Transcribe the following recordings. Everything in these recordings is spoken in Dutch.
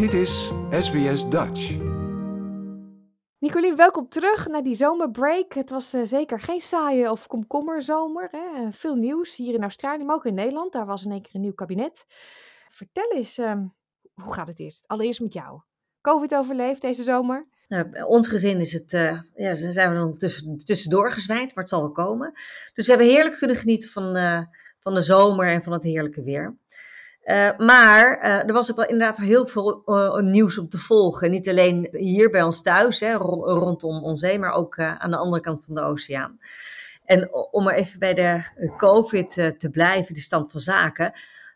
Dit is SBS Dutch. Nicolien, welkom terug naar die zomerbreak. Het was uh, zeker geen saaie of komkommerzomer. Hè? Eh, veel nieuws hier in Australië, maar ook in Nederland. Daar was in één keer een nieuw kabinet. Vertel eens, uh, hoe gaat het eerst? Allereerst met jou. Covid overleefd deze zomer? Nou, bij ons gezin is het, uh, ja, zijn we er nog tussendoor gezwijnd, maar het zal wel komen. Dus we hebben heerlijk kunnen genieten van, van de zomer en van het heerlijke weer. Uh, maar uh, er was ook wel inderdaad heel veel uh, nieuws om te volgen. Niet alleen hier bij ons thuis, hè, rondom ons heen, maar ook aan de andere kant van de oceaan. En om maar even bij de COVID te blijven, de stand van zaken.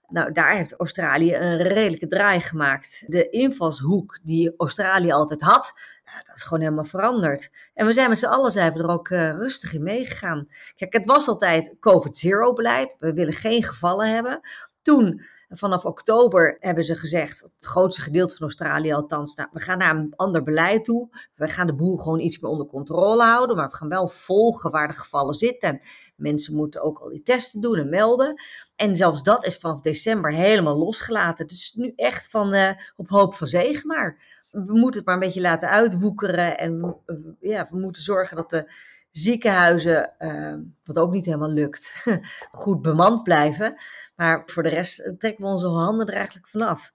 Nou, daar heeft Australië een redelijke draai gemaakt. De invalshoek die Australië altijd had, nou, dat is gewoon helemaal veranderd. En we zijn met z'n allen zijn er ook rustig in meegegaan. Kijk, het was altijd COVID-zero beleid. We willen geen gevallen hebben. Toen vanaf oktober hebben ze gezegd, het grootste gedeelte van Australië althans, nou, we gaan naar een ander beleid toe. We gaan de boel gewoon iets meer onder controle houden, maar we gaan wel volgen waar de gevallen zitten. Mensen moeten ook al die testen doen en melden. En zelfs dat is vanaf december helemaal losgelaten. Dus nu echt van uh, op hoop van zegen maar. We moeten het maar een beetje laten uitwoekeren en ja, we moeten zorgen dat de ziekenhuizen, uh, wat ook niet helemaal lukt, goed bemand blijven. Maar voor de rest trekken we onze handen er eigenlijk vanaf.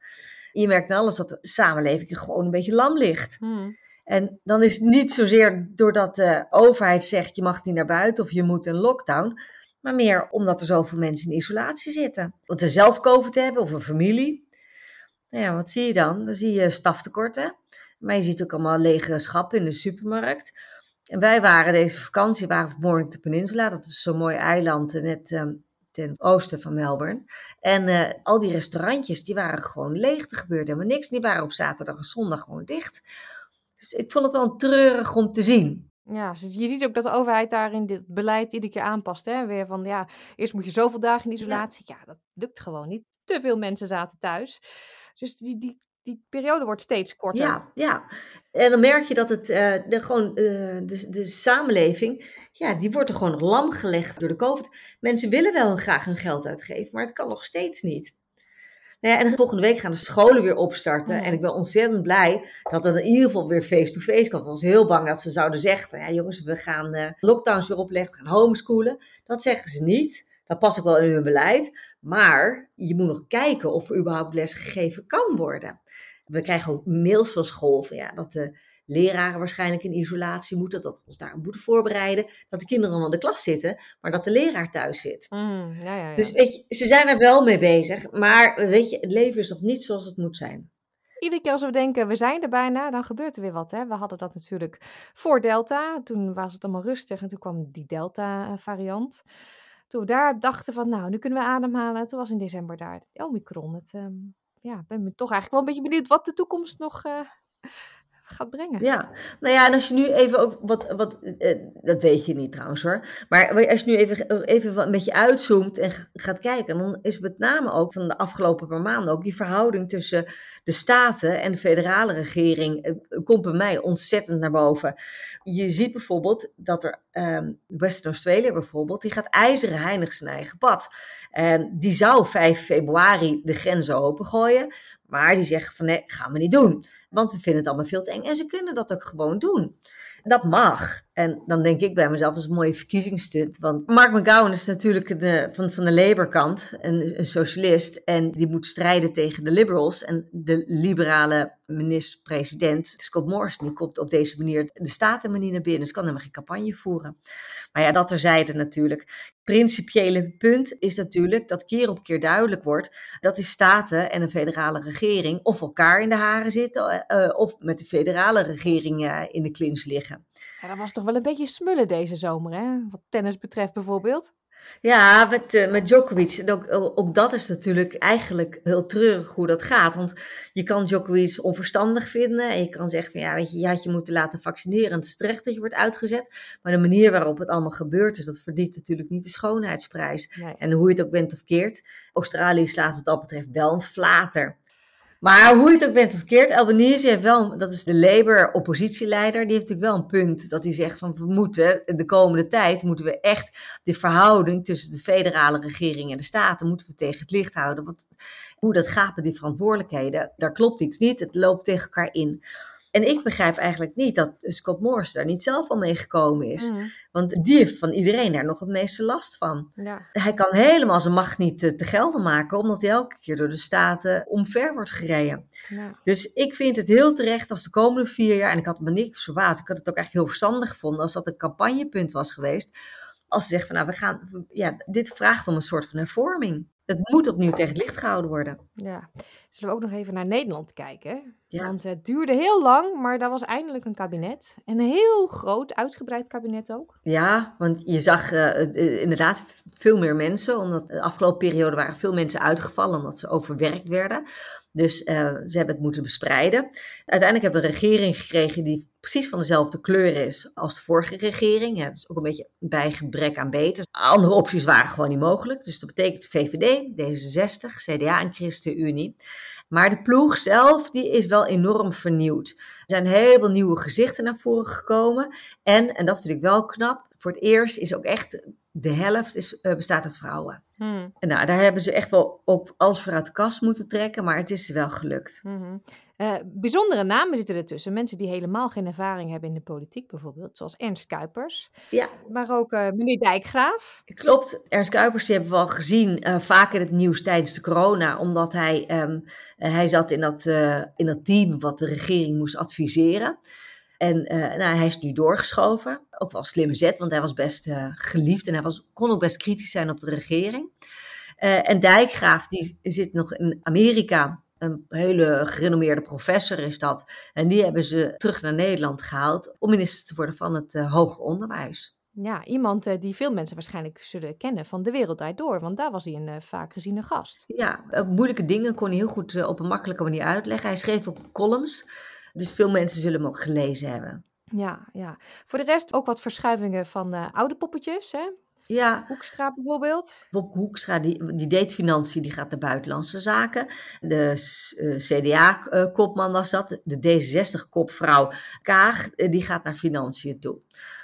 Je merkt alles dat de samenleving gewoon een beetje lam ligt. Hmm. En dan is het niet zozeer doordat de overheid zegt je mag niet naar buiten of je moet een lockdown. Maar meer omdat er zoveel mensen in isolatie zitten. Want ze zelf COVID hebben of een familie. Nou ja, wat zie je dan? Dan zie je staftekorten. Maar je ziet ook allemaal lege schappen in de supermarkt. En wij waren deze vakantie, waren vanmorgen op de Peninsula. Dat is zo'n mooi eiland net ehm, ten oosten van Melbourne. En uh, al die restaurantjes, die waren gewoon leeg. Er gebeurde helemaal niks. Die waren op zaterdag en zondag gewoon dicht. Dus ik vond het wel treurig om te zien. Ja, je ziet ook dat de overheid daarin dit beleid iedere keer aanpast. Hè? Weer van, ja, eerst moet je zoveel dagen in isolatie. Ja, ja dat lukt gewoon niet. Te veel mensen zaten thuis. Dus die, die die periode wordt steeds korter. Ja, ja. En dan merk je dat het, uh, de, gewoon, uh, de, de samenleving, ja, die wordt er gewoon lam gelegd door de COVID. Mensen willen wel graag hun geld uitgeven, maar het kan nog steeds niet. Nou ja, en volgende week gaan de scholen weer opstarten. En ik ben ontzettend blij dat het in ieder geval weer face-to-face kan. Ik was heel bang dat ze zouden zeggen: ja, jongens, we gaan uh, lockdowns weer opleggen, we gaan homeschoolen. Dat zeggen ze niet. Dat past ook wel in hun beleid. Maar je moet nog kijken of er überhaupt les gegeven kan worden. We krijgen ook mails van school van, ja, dat de leraren waarschijnlijk in isolatie moeten, dat we ons daar moeten voorbereiden, dat de kinderen dan in de klas zitten, maar dat de leraar thuis zit. Mm, ja, ja, ja. Dus weet je, ze zijn er wel mee bezig, maar weet je, het leven is nog niet zoals het moet zijn. Iedere keer als we denken, we zijn er bijna, dan gebeurt er weer wat. Hè? We hadden dat natuurlijk voor Delta. Toen was het allemaal rustig en toen kwam die Delta-variant. Toen we daar dachten van, nou, nu kunnen we ademhalen. Toen was in december daar Omicron. Het, um, ja, ben me toch eigenlijk wel een beetje benieuwd wat de toekomst nog uh, gaat brengen. Ja, nou ja, en als je nu even ook wat, wat uh, dat weet je niet trouwens hoor, maar als je nu even, even een beetje uitzoomt en gaat kijken, dan is met name ook van de afgelopen paar maanden ook die verhouding tussen de staten en de federale regering komt bij mij ontzettend naar boven. Je ziet bijvoorbeeld dat er um, Western Australia bijvoorbeeld, die gaat ijzeren heinig zijn eigen pad. En die zou 5 februari de grenzen opengooien, maar die zeggen van nee, gaan we niet doen. Want we vinden het allemaal veel te eng. En ze kunnen dat ook gewoon doen. Dat mag. En dan denk ik bij mezelf, is een mooie verkiezingsstunt. Want Mark McGowan is natuurlijk van, van de Labour-kant, een, socialist. En die moet strijden tegen de Liberals. En de liberale minister-president, Scott Morrison, die komt op deze manier de staten niet naar binnen. Dus kan helemaal geen campagne voeren. Maar ja, dat terzijde natuurlijk. Principiële punt is natuurlijk dat keer op keer duidelijk wordt dat de staten en een federale regering of elkaar in de haren zitten uh, of met de federale regering uh, in de clinch liggen. Ja, dat was toch wel een beetje smullen deze zomer, hè? Wat tennis betreft bijvoorbeeld. Ja, met, uh, met Djokovic. Ook, ook dat is natuurlijk eigenlijk heel treurig hoe dat gaat. Want je kan Djokovic onverstandig vinden. En je kan zeggen van ja, weet je, je had je moeten laten vaccineren. En het is terecht dat je wordt uitgezet. Maar de manier waarop het allemaal gebeurt is, dat verdient natuurlijk niet de schoonheidsprijs. En hoe je het ook bent of keert. Australië slaat wat dat betreft wel een flater. Maar hoe je het ook bent verkeerd, Albanese heeft wel, dat is de Labour-oppositieleider, die heeft natuurlijk wel een punt dat hij zegt van we moeten de komende tijd, moeten we echt de verhouding tussen de federale regering en de staten, moeten we tegen het licht houden. Want hoe dat gaat met die verantwoordelijkheden, daar klopt iets niet, het loopt tegen elkaar in. En ik begrijp eigenlijk niet dat Scott Morris daar niet zelf al mee gekomen is. Mm. Want die heeft van iedereen daar nog het meeste last van. Ja. Hij kan helemaal zijn macht niet te, te gelden maken, omdat hij elke keer door de staten omver wordt gereden. Ja. Dus ik vind het heel terecht als de komende vier jaar, en ik had me niks verbaasd, ik had het ook echt heel verstandig gevonden als dat een campagnepunt was geweest. Als ze zeggen van nou, we gaan, ja, dit vraagt om een soort van hervorming. Het moet opnieuw tegen het licht gehouden worden. Ja. Zullen we ook nog even naar Nederland kijken? Ja. Want het duurde heel lang, maar daar was eindelijk een kabinet. En een heel groot, uitgebreid kabinet ook. Ja, want je zag eh, eh, inderdaad veel meer mensen, omdat de afgelopen periode waren veel mensen uitgevallen omdat ze overwerkt werden. Dus eh, ze hebben het moeten bespreiden. Uiteindelijk hebben we een regering gekregen die precies van dezelfde kleur is als de vorige regering. Ja, dat is ook een beetje bij gebrek aan beter. Andere opties waren gewoon niet mogelijk. Dus dat betekent VVD, D66, CDA en ChristenUnie. Maar de ploeg zelf, die is wel enorm vernieuwd. Er zijn heel veel nieuwe gezichten naar voren gekomen. En, en dat vind ik wel knap, voor het eerst is ook echt de helft is, eh, bestaat uit vrouwen. Hmm. En nou, daar hebben ze echt wel ook alles voor uit de kast moeten trekken, maar het is wel gelukt. Mhm. Eh, bijzondere namen zitten ertussen. Mensen die helemaal geen ervaring hebben in de politiek bijvoorbeeld. Zoals Ernst Kuipers. Ja. Maar ook eh, meneer Dijkgraaf. Klopt, Ernst Kuipers die hebben we al gezien uh, vaak in het nieuws tijdens de corona, omdat hij, um, hij zat in dat, in dat team wat de regering moest adviseren. En nou, hij is nu doorgeschoven. Ook wel een slimme zet, want hij was best geliefd en hij was, kon ook best kritisch zijn op de regering. en Dijkgraaf die zit nog in Amerika een hele gerenommeerde professor is dat. En die hebben ze terug naar Nederland gehaald om minister te worden van het uh, hoger onderwijs. Ja, iemand uh, die veel mensen waarschijnlijk zullen kennen van De Wereld Draait Door, want daar was hij een uh, vaak geziene gast. Ja, moeilijke dingen kon hij heel goed op een makkelijke manier uitleggen. Hij schreef ook columns, dus veel mensen zullen hem ook gelezen hebben. Ja, ja. Voor de rest ook wat verschuivingen van oude poppetjes, hè? Ja. Hoekstra bijvoorbeeld. Bob Hoekstra, die, die deed financiën, die gaat naar buitenlandse zaken. De uh, CDA-kopman was dat. De D66-kopvrouw Kaag, die gaat naar financiën toe.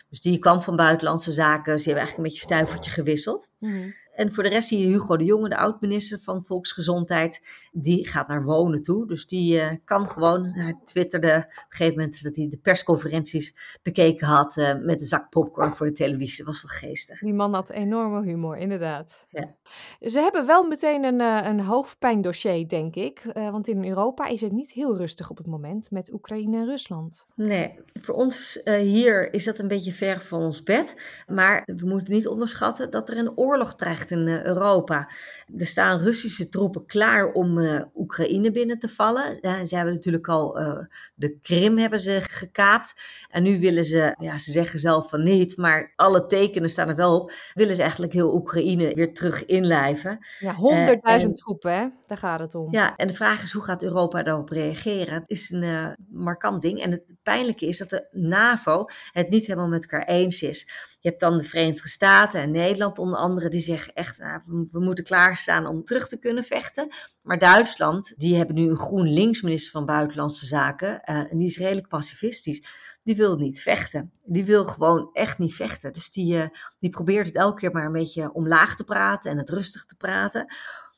Dus die kwam van buitenlandse zaken. Ze hebben eigenlijk een beetje stuivertje gewisseld. Mm -hmm. En voor de rest zie je Hugo de Jonge, de oud-minister van Volksgezondheid, die gaat naar wonen toe. Dus die uh, kan gewoon, hij twitterde op een gegeven moment dat hij de persconferenties bekeken had uh, met een zak popcorn voor de televisie. Dat was wel geestig. Die man had enorme humor, inderdaad. Ja. Ze hebben wel meteen een, uh, een hoofdpijndossier, denk ik. want in Europa is het niet heel rustig op het moment met Oekraïne en Rusland. Nee, voor ons hier is dat een beetje ver van ons bed. Maar we moeten niet onderschatten dat er een oorlog dreigt Europa. Er staan Russische troepen klaar om uh, Oekraïne binnen te vallen. Ze hebben natuurlijk al uh, de Krim hebben ze gekaapt. En nu willen ze, ja, ze zeggen zelf van niet, maar alle tekenen staan er wel op. Willen ze eigenlijk heel Oekraïne weer terug inlijven. Ja, honderdduizend troepen, hè? Daar gaat het om. Ja, en de vraag is hoe gaat Europa daarop reageren? Het is een markant ding. En het pijnlijke is dat de NAVO het niet helemaal met elkaar eens is. Je hebt dan de Verenigde Staten en Nederland onder andere, die zeggen echt, nou, we, moeten klaarstaan om terug te kunnen vechten. Maar Duitsland, die hebben nu een GroenLinks minister van Buitenlandse Zaken, uh, en die is redelijk pacifistisch. Die wil niet vechten. Die wil gewoon echt niet vechten. Dus die, uh, die probeert het elke keer maar een beetje omlaag te praten en het rustig te praten.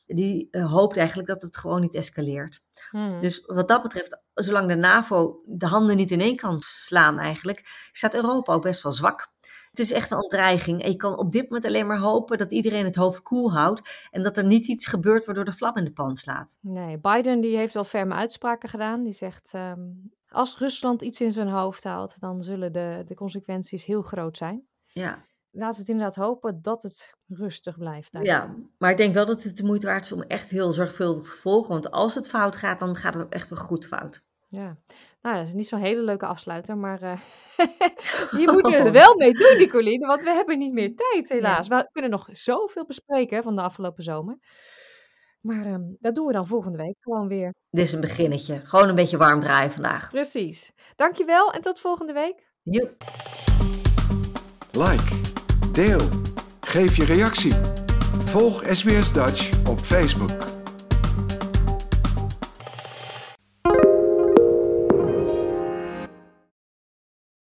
Die uh, hoopt eigenlijk dat het gewoon niet escaleert. Hmm. Dus wat dat betreft, zolang de NAVO de handen niet in één kan slaan eigenlijk, staat Europa ook best wel zwak. Het is echt een dreiging. En je kan op dit moment alleen maar hopen dat iedereen het hoofd koel houdt. En dat er niet iets gebeurt waardoor de vlam in de pan slaat. Nee, Biden die heeft wel ferme uitspraken gedaan. Die zegt, um, als Rusland iets in zijn hoofd haalt, dan zullen de, de consequenties heel groot zijn. Ja. Laten we het inderdaad hopen dat het rustig blijft. Daar. Ja, maar ik denk wel dat het de moeite waard is om echt heel zorgvuldig te volgen. Want als het fout gaat, dan gaat het ook echt wel goed fout. Ja, nou, dat is niet zo'n hele leuke afsluiter, maar uh, moeten we er wel mee doen, Nicoline, want we hebben niet meer tijd, helaas. We kunnen nog zoveel bespreken van de afgelopen zomer. Maar um, dat doen we dan volgende week gewoon weer. Dit is een beginnetje. Gewoon een beetje warm draaien vandaag. Precies. Dankjewel en tot volgende week. Joep. Like, deel, geef je reactie. Volg SBS Dutch op Facebook.